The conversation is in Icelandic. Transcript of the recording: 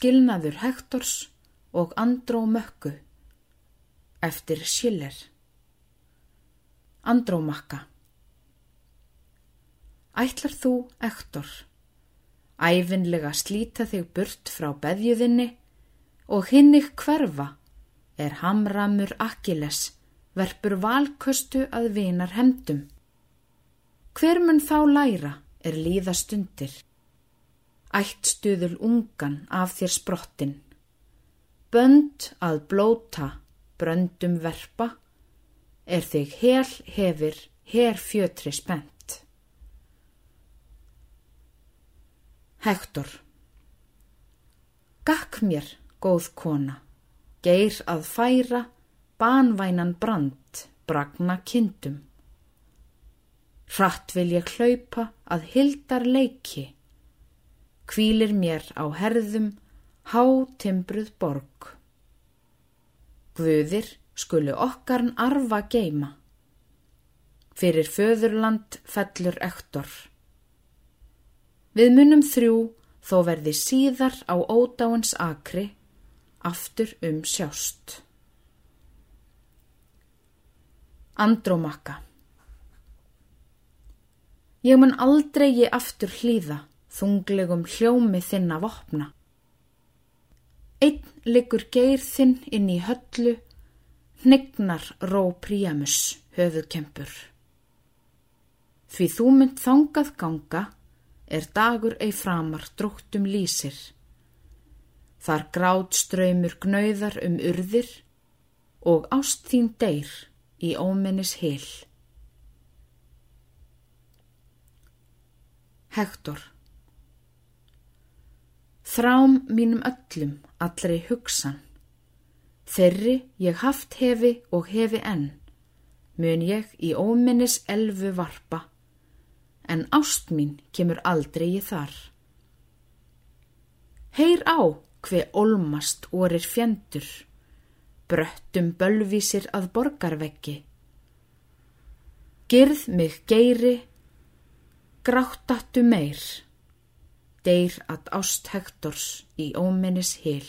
skilnaður Hektors og Andrómökku eftir Schiller. Andrómakka Ætlar þú, Hektor, æfinlega slíta þig burt frá beðjuðinni og hinnig hverfa er hamramur Akkiles verpur valköstu að vinar hemdum. Hver mun þá læra er líða stundir? Ættstuðul ungan af þér sprottin. Bönd að blóta, bröndum verpa, er þig hel hefir, her fjötri spennt. Hektor Gakk mér, góð kona, geir að færa, banvænan brand, bragna kindum. Hratt vil ég hlaupa að hildar leiki, kvílir mér á herðum, há timbruð borg. Guðir skulu okkarn arfa geima, fyrir föðurland fellur ektor. Við munum þrjú þó verði síðar á ódáins akri, aftur um sjást. Andrómakka Ég mun aldrei ég aftur hlýða þunglegum hljómi þinn að vopna. Einn liggur geir þinn inn í höllu, hnegnar ró príamus höfuðkempur. Því þú mynd þangað ganga er dagur ei framar dróttum lýsir. Þar grátt ströymur gnauðar um urðir og ást þín deyr í ómennis heil. Hektor Þrám mínum öllum allri hugsan, þeirri ég haft hefi og hefi enn, mun ég í óminnis elfu varpa, en ást mín kemur aldrei í þar. Heyr á hver olmast orir fjendur, bröttum bölvísir að borgarveggi. Girð mig geiri, gráttattu meir, deyr að ást Hektors í ómennis hil.